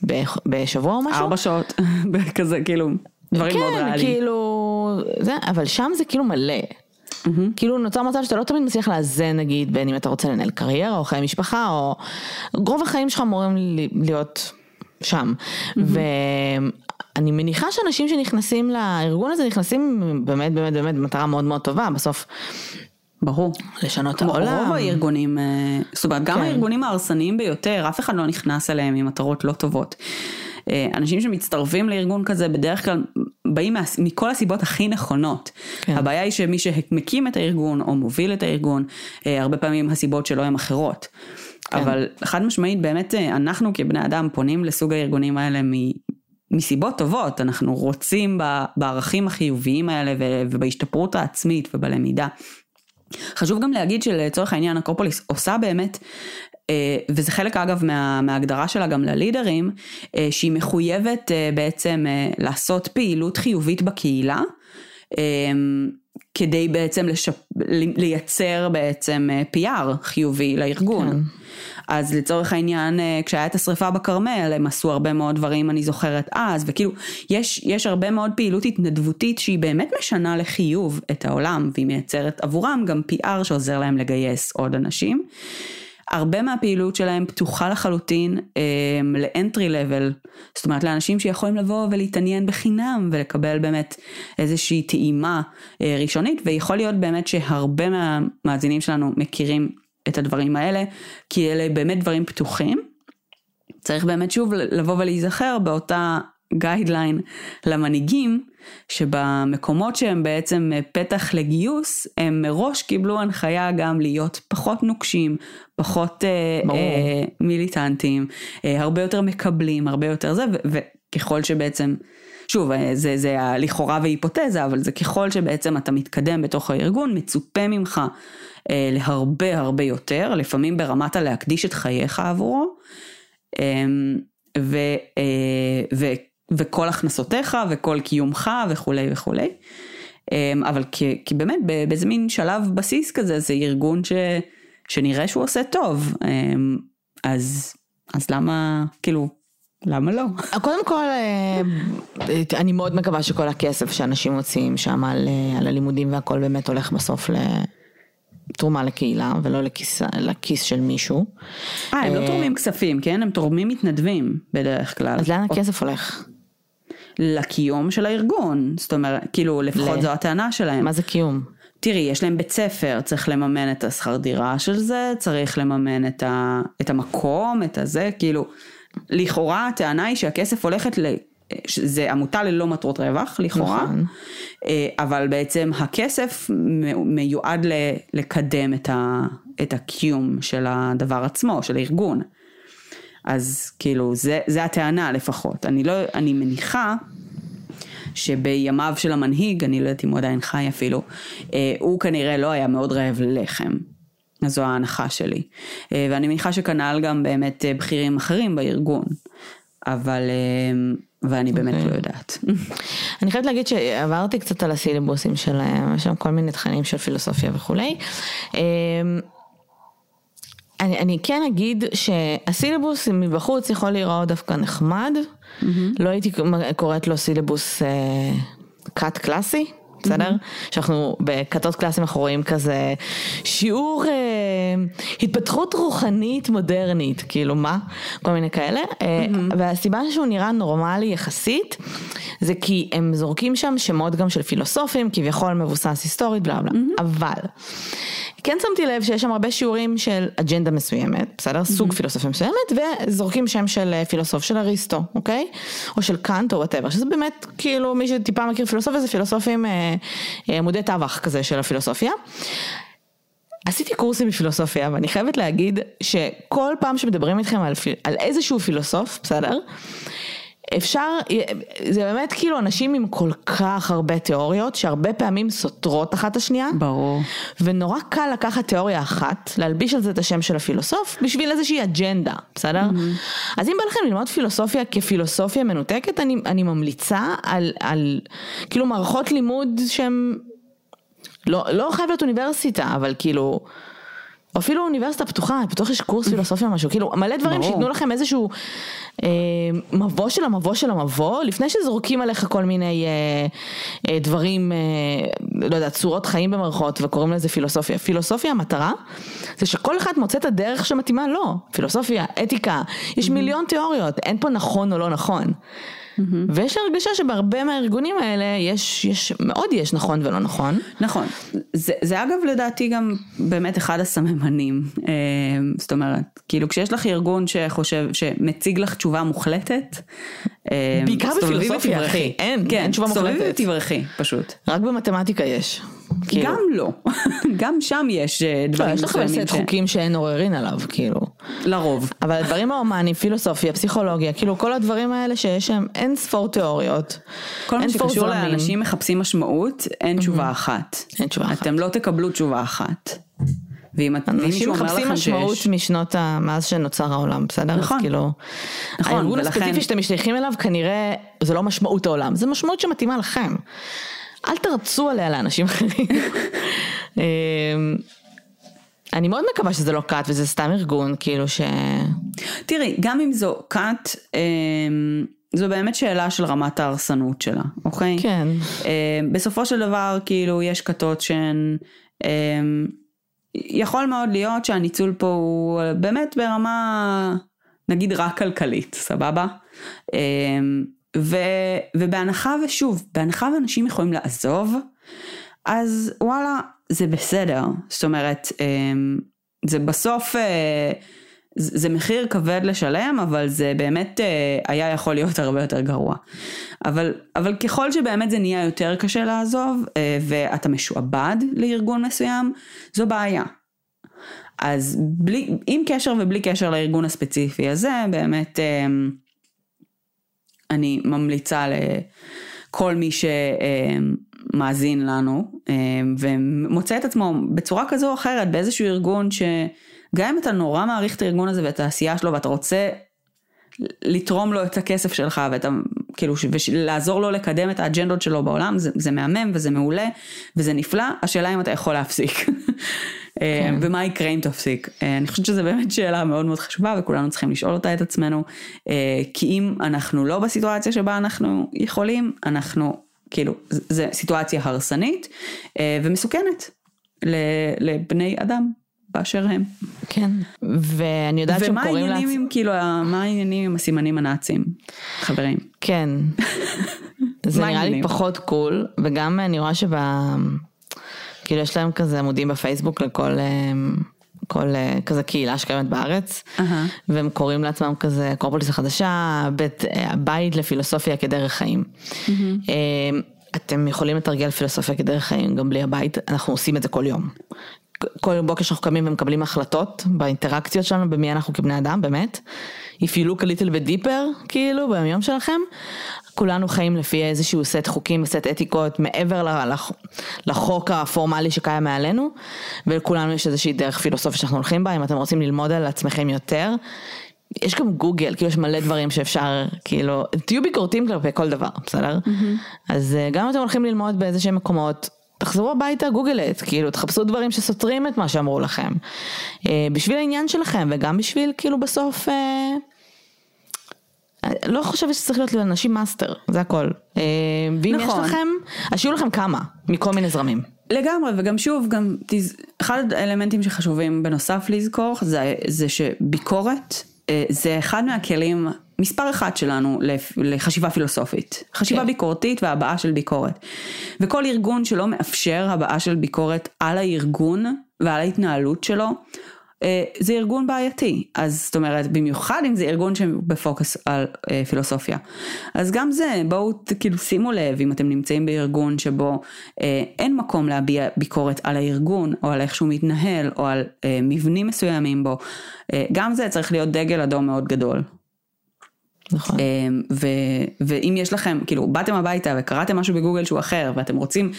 ב, בשבוע או משהו. ארבע שעות, כזה כאילו, דברים מאוד כן, ריאליים. כאילו, זה, אבל שם זה כאילו מלא. כאילו נוצר מצב שאתה לא תמיד מצליח לאזן נגיד בין אם אתה רוצה לנהל קריירה או חיי משפחה או רוב החיים שלך אמורים להיות שם. ואני מניחה שאנשים שנכנסים לארגון הזה נכנסים באמת באמת באמת במטרה מאוד מאוד טובה בסוף ברור. לשנות את העולם. רוב הארגונים, אה, זאת אומרת גם כן. הארגונים ההרסניים ביותר, אף אחד לא נכנס אליהם עם מטרות לא טובות. אה, אנשים שמצטרפים לארגון כזה בדרך כלל באים מה, מכל הסיבות הכי נכונות. כן. הבעיה היא שמי שמקים את הארגון או מוביל את הארגון, אה, הרבה פעמים הסיבות שלו הן אחרות. כן. אבל חד משמעית באמת אה, אנחנו כבני אדם פונים לסוג הארגונים האלה מ... מסיבות טובות, אנחנו רוצים בערכים החיוביים האלה ובהשתפרות העצמית ובלמידה. חשוב גם להגיד שלצורך העניין אקרופוליס עושה באמת, וזה חלק אגב מה, מההגדרה שלה גם ללידרים, אה, שהיא מחויבת אה, בעצם אה, לעשות פעילות חיובית בקהילה. אה, כדי בעצם לשפ... לייצר בעצם אה, PR חיובי לארגון. כן. אז לצורך העניין, אה, כשהיה את השריפה בכרמל, הם עשו הרבה מאוד דברים, אני זוכרת אז, וכאילו, יש, יש הרבה מאוד פעילות התנדבותית שהיא באמת משנה לחיוב את העולם, והיא מייצרת עבורם גם PR שעוזר להם לגייס עוד אנשים. הרבה מהפעילות שלהם פתוחה לחלוטין אה, לאנטרי לבל, זאת אומרת לאנשים שיכולים לבוא ולהתעניין בחינם ולקבל באמת איזושהי טעימה אה, ראשונית, ויכול להיות באמת שהרבה מהמאזינים שלנו מכירים את הדברים האלה, כי אלה באמת דברים פתוחים. צריך באמת שוב לבוא ולהיזכר באותה גיידליין למנהיגים, שבמקומות שהם בעצם פתח לגיוס, הם מראש קיבלו הנחיה גם להיות פחות נוקשים, פחות אה, ברור. אה, מיליטנטים, אה, הרבה יותר מקבלים, הרבה יותר זה, וככל שבעצם, שוב, אה, זה, זה לכאורה והיפותזה, אבל זה ככל שבעצם אתה מתקדם בתוך הארגון, מצופה ממך אה, להרבה הרבה יותר, לפעמים ברמת הלהקדיש את חייך עבורו. אמ, ו, אה, ו, וכל הכנסותיך וכל קיומך וכולי וכולי. אמ, אבל כי, כי באמת באיזה מין שלב בסיס כזה זה ארגון ש, שנראה שהוא עושה טוב. אמ, אז, אז למה, כאילו, למה לא? קודם כל, אה, אני מאוד מקווה שכל הכסף שאנשים מוציאים שם על, אה, על הלימודים והכל באמת הולך בסוף לתרומה לקהילה ולא לכיס, לכיס של מישהו. אה, הם לא תורמים כספים, כן? הם תורמים מתנדבים בדרך כלל. אז לאן הכסף הולך? לקיום של הארגון. זאת אומרת, כאילו, לפחות ל- זו הטענה שלהם. מה זה קיום? תראי, יש להם בית ספר, צריך לממן את השכר דירה של זה, צריך לממן את, ה, את המקום, את הזה, כאילו, לכאורה הטענה היא שהכסף הולכת ל... זה עמותה ללא מטרות רווח, לכאורה, נכון. אה, אבל בעצם הכסף מיועד ל- לקדם את, ה, את הקיום של הדבר עצמו, של הארגון. אז כאילו, זה, זה הטענה לפחות. אני לא, אני מניחה שבימיו של המנהיג, אני לא יודעת אם הוא עדיין חי אפילו, אה, הוא כנראה לא היה מאוד רעב ללחם. אז זו ההנחה שלי. אה, ואני מניחה שכנ"ל גם באמת אה, בכירים אחרים בארגון. אבל, אה, ואני באמת אוקיי. לא יודעת. אני חייבת להגיד שעברתי קצת על הסילבוסים שלהם, יש שם כל מיני תכנים של פילוסופיה וכולי. אני, אני כן אגיד שהסילבוס מבחוץ יכול להיראות דווקא נחמד, לא הייתי קוראת לו סילבוס אה, קאט קלאסי. בסדר? שאנחנו בכתות קלאסיים אנחנו רואים כזה שיעור אה, התפתחות רוחנית מודרנית, כאילו מה? כל מיני כאלה. אה, והסיבה שהוא נראה נורמלי יחסית, זה כי הם זורקים שם שמות גם של פילוסופים, כביכול מבוסס היסטורית, בלה בלה. אבל, כן שמתי לב שיש שם הרבה שיעורים של אג'נדה מסוימת, בסדר? סוג פילוסופיה מסוימת, וזורקים שם של אה, פילוסוף של אריסטו, אוקיי? או של קאנט או whatever, שזה באמת, כאילו, מי שטיפה מכיר פילוסופיה זה פילוסופים אה, אה, עמודי תווך כזה של הפילוסופיה. עשיתי קורסים בפילוסופיה ואני חייבת להגיד שכל פעם שמדברים איתכם על, על איזשהו פילוסוף, בסדר? אפשר, זה באמת כאילו אנשים עם כל כך הרבה תיאוריות, שהרבה פעמים סותרות אחת את השנייה. ברור. ונורא קל לקחת תיאוריה אחת, להלביש על זה את השם של הפילוסוף, בשביל איזושהי אג'נדה, בסדר? Mm-hmm. אז אם בא לכם ללמוד פילוסופיה כפילוסופיה מנותקת, אני, אני ממליצה על, על כאילו מערכות לימוד שהן, לא, לא חייב להיות אוניברסיטה, אבל כאילו... או אפילו אוניברסיטה פתוחה, בטוח יש קורס פילוסופיה או משהו, כאילו מלא דברים. שייתנו לכם איזשהו אה, מבוא של המבוא של המבוא, לפני שזורקים עליך כל מיני אה, אה, דברים, אה, לא יודע, צורות חיים במרכאות וקוראים לזה פילוסופיה. פילוסופיה המטרה זה שכל אחד מוצא את הדרך שמתאימה לו, פילוסופיה, אתיקה, יש מיליון תיאוריות, אין פה נכון או לא נכון. ויש הרגשה שבהרבה מהארגונים האלה יש, יש, מאוד יש נכון ולא נכון. נכון. זה, זה אגב לדעתי גם באמת אחד הסממנים. אה, זאת אומרת, כאילו כשיש לך ארגון שחושב, שמציג לך תשובה מוחלטת, אה, בעיקר בפילוסופיה. אחי. אין, כן, אין תשובה מוחלטת. ותברכי, פשוט. רק במתמטיקה יש. כאילו. גם לא. גם שם יש אה, לא, דברים יש לך מסוימים סט חוקים שאין עוררין עליו, כאילו. לרוב. אבל הדברים ההומניים, פילוסופיה, פסיכולוגיה, כאילו כל הדברים האלה שיש שם אין ספור תיאוריות. כל מה שקשור. לאנשים מחפשים משמעות, אין תשובה אחת. אין תשובה אחת. אתם לא תקבלו תשובה אחת. ואם אנשים מחפשים משמעות שיש... משנות ה... מאז שנוצר העולם, בסדר? נכון. אז כאילו, נכון, הארגון ולכן- הספציפי שאתם משתייכים אליו כנראה זה לא משמעות העולם, זה משמעות שמתאימה לכם. אל תרצו עליה לאנשים אחרים. אני מאוד מקווה שזה לא כת וזה סתם ארגון, כאילו ש... תראי, גם אם זו כת, אמ, זו באמת שאלה של רמת ההרסנות שלה, אוקיי? כן. אמ, בסופו של דבר, כאילו, יש כתות שהן... אמ, יכול מאוד להיות שהניצול פה הוא באמת ברמה, נגיד רק כלכלית, סבבה? ו, ובהנחה ושוב, בהנחה ואנשים יכולים לעזוב, אז וואלה, זה בסדר. זאת אומרת, אמ, זה בסוף, אה, זה מחיר כבד לשלם, אבל זה באמת אה, היה יכול להיות הרבה יותר גרוע. אבל, אבל ככל שבאמת זה נהיה יותר קשה לעזוב, אה, ואתה משועבד לארגון מסוים, זו בעיה. אז בלי, עם קשר ובלי קשר לארגון הספציפי הזה, באמת אה, אני ממליצה לכל מי שמאזין לנו אה, ומוצא את עצמו בצורה כזו או אחרת באיזשהו ארגון שגם אם אתה נורא מעריך את הארגון הזה ואת העשייה שלו ואתה רוצה לתרום לו את הכסף שלך ואתה כאילו ולעזור לו לקדם את האג'נדות שלו בעולם זה, זה מהמם וזה מעולה וזה נפלא השאלה אם אתה יכול להפסיק כן. ומה יקרה אם תפסיק אה, אני חושבת שזו באמת שאלה מאוד מאוד חשובה וכולנו צריכים לשאול אותה את עצמנו אה, כי אם אנחנו לא בסיטואציה שבה אנחנו יכולים אנחנו כאילו זו סיטואציה הרסנית אה, ומסוכנת לבני אדם באשר הם. כן, ואני יודעת שהם ומה קוראים העניינים לעצ... עם כאילו, מה העניינים עם הסימנים הנאצים, חברים? כן. זה נראה לי העניינים? פחות קול, וגם אני רואה שב... כאילו יש להם כזה עמודים בפייסבוק לכל אמ, כל אה, כזה קהילה שקיימת בארץ, אהה. והם קוראים לעצמם כזה קורפוליס החדשה, בית, אה, בית לפילוסופיה כדרך חיים. אמ, אתם יכולים לתרגל פילוסופיה כדרך חיים גם בלי הבית, אנחנו עושים את זה כל יום. כל בוקר שאנחנו קמים ומקבלים החלטות באינטראקציות שלנו במי אנחנו כבני אדם באמת. If you look a little bit deeper כאילו ביום שלכם. כולנו חיים לפי איזשהו סט חוקים וסט אתיקות מעבר לחוק הפורמלי שקיים מעלינו ולכולנו יש איזושהי דרך פילוסופיה שאנחנו הולכים בה אם אתם רוצים ללמוד על עצמכם יותר. יש גם גוגל, כאילו יש מלא דברים שאפשר, כאילו, תהיו ביקורתיים כלפי כל דבר, בסדר? אז אה, גם אתם הולכים ללמוד באיזה שהם מקומות, תחזרו הביתה, גוגל את, כאילו, תחפשו דברים שסותרים את מה שאמרו לכם. אה, בשביל העניין שלכם, וגם בשביל, כאילו, בסוף, אה, לא חושבת שצריך להיות לאנשים מאסטר, זה הכל. אה, ואם יש נכון. לכם, אז שיהיו לכם כמה, מכל מיני זרמים. לגמרי, וגם שוב, גם תז... אחד האלמנטים שחשובים בנוסף לזכור, זה, זה שביקורת אה, זה אחד מהכלים, מספר אחד שלנו לחשיבה פילוסופית. חשיבה כן. ביקורתית והבעה של ביקורת. וכל ארגון שלא מאפשר הבעה של ביקורת על הארגון ועל ההתנהלות שלו, זה ארגון בעייתי, אז זאת אומרת במיוחד אם זה ארגון שבפוקוס על אה, פילוסופיה. אז גם זה בואו כאילו שימו לב אם אתם נמצאים בארגון שבו אה, אין מקום להביע ביקורת על הארגון או על איך שהוא מתנהל או על אה, מבנים מסוימים בו, אה, גם זה צריך להיות דגל אדום מאוד גדול. נכון. אמ, ו, ואם יש לכם, כאילו, באתם הביתה וקראתם משהו בגוגל שהוא אחר, ואתם רוצים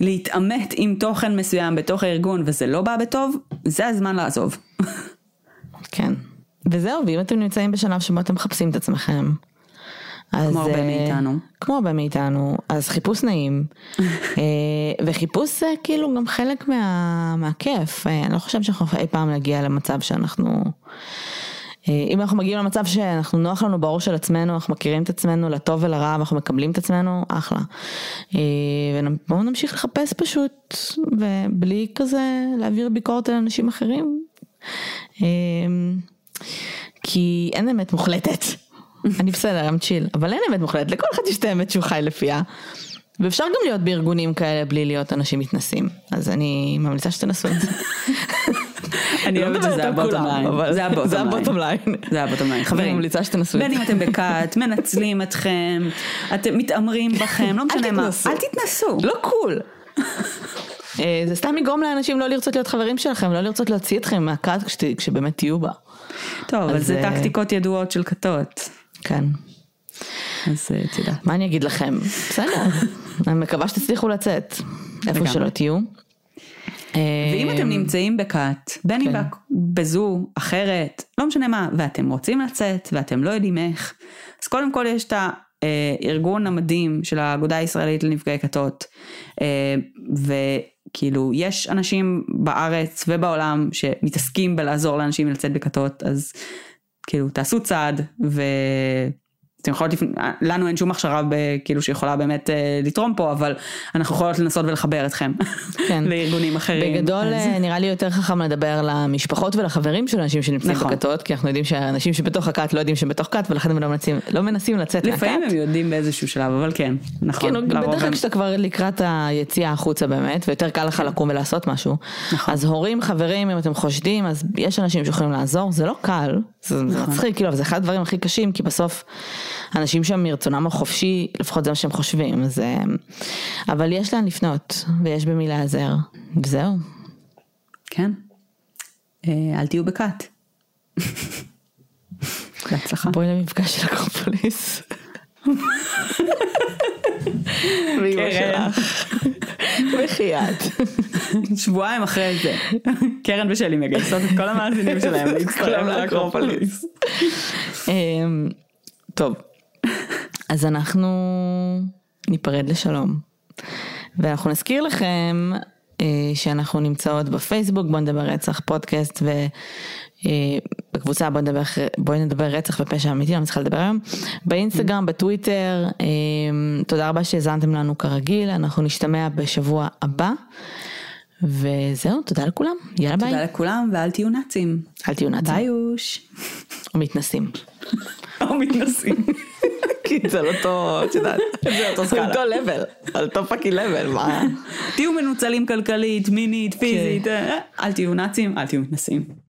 להתעמת עם תוכן מסוים בתוך הארגון, וזה לא בא בטוב, זה הזמן לעזוב. כן. וזהו, ואם אתם נמצאים בשלב שבו אתם מחפשים את עצמכם. אז, כמו הרבה אה, מאיתנו. כמו הרבה מאיתנו, אז חיפוש נעים. אה, וחיפוש זה כאילו גם חלק מה, מהכיף. אה, אני לא חושבת שאנחנו אי פעם נגיע למצב שאנחנו... אה, אם אנחנו מגיעים למצב שאנחנו נוח לנו בעור של עצמנו, אנחנו מכירים את עצמנו לטוב ולרע, ואנחנו מקבלים את עצמנו, אחלה. אה, ובואו נמשיך לחפש פשוט, ובלי כזה להעביר ביקורת על אנשים אחרים. אה, כי אין אמת מוחלטת. אני בסדר, I'm chill, אבל אין אמת מוחלטת, לכל אחד יש את האמת שהוא חי לפיה. ואפשר גם להיות בארגונים כאלה בלי להיות אנשים מתנשאים, אז אני ממליצה שתנסו את זה. אני לא אוהבת שזה מדברת על ה bottom line. זה ה bottom line. זה ה bottom line. אני חברים, ממליצה שתנסו את בין זה. אם אתם בכת, מנצלים אתכם, אתם מתעמרים בכם, לא משנה מה. אל תתנסו. לא קול. אה, זה סתם יגרום לאנשים לא לרצות להיות חברים שלכם, לא לרצות להוציא אתכם מהכת כשת- כשבאמת תהיו בה. טוב, אבל זה אה, טקטיקות ידועות של כתות. כן. אז אה, את יודעת. מה אני אגיד לכם? בסדר. אני מקווה שתצליחו לצאת. איפה. שלא תהיו. ואם אה, אתם נמצאים בכת, בין אם כן. בזו, אחרת, לא משנה מה, ואתם רוצים לצאת ואתם לא יודעים איך, אז קודם כל יש את הארגון המדהים של האגודה הישראלית לנפגעי כתות, אה, וכאילו יש אנשים בארץ ובעולם שמתעסקים בלעזור לאנשים לצאת בכתות, אז כאילו תעשו צעד ו... אתם יכולות, לפ- לנו אין שום הכשרה כאילו שיכולה באמת אה, לתרום פה, אבל אנחנו יכולות לנסות ולחבר אתכם כן. לארגונים אחרים. בגדול אז- אה, נראה לי יותר חכם לדבר למשפחות ולחברים של אנשים שנמצאים נכון. בכתות, כי אנחנו יודעים שהאנשים שבתוך הכת לא יודעים שהם בתוך כת ולכן הם לא מנסים, לא מנסים לצאת מהכת. לפעמים הם יודעים באיזשהו שלב, אבל כן, נכון. כן, בדרך כלל כשאתה כבר לקראת היציאה החוצה באמת, ויותר קל לך לקום ולעשות משהו. נכון. אז הורים, חברים, אם אתם חושדים, אז יש אנשים שיכולים לעזור, זה לא קל, זה נכון. מצחיק, כאילו, זה אחד הדברים הכי קשים, כי בסוף אנשים שם מרצונם החופשי, לפחות זה מה שהם חושבים, אז... אה, אבל יש לאן לפנות, ויש במי להיעזר, וזהו. כן. אה, אל תהיו בכת. בהצלחה. בואי למפגש של אקרופוליס. קרן. שלך. בחייאת. שבועיים אחרי זה, קרן ושלי מגייסות את כל המאזינים שלהם להצטרף כולם לאקרופוליס. אמ, טוב, אז אנחנו ניפרד לשלום. ואנחנו נזכיר לכם אה, שאנחנו נמצאות בפייסבוק, בוא נדבר רצח פודקאסט ובקבוצה בוא נדבר, בואי נדבר רצח ופשע אמיתי, אני צריכה לדבר היום, באינסטגרם, בטוויטר, אה, תודה רבה שהאזנתם לנו כרגיל, אנחנו נשתמע בשבוע הבא. וזהו, תודה לכולם, יאללה ביי. תודה לכולם ואל תהיו נאצים. אל תהיו נאצים. ביוש. או מתנסים. או מתנסים. כי זה לא אותו, את יודעת, זה אותו סקאלה. אותו לבל, על אותו פאקינג לבל, מה? תהיו מנוצלים כלכלית, מינית, פיזית, אה, אל תהיו נאצים, אל תהיו מתנסים.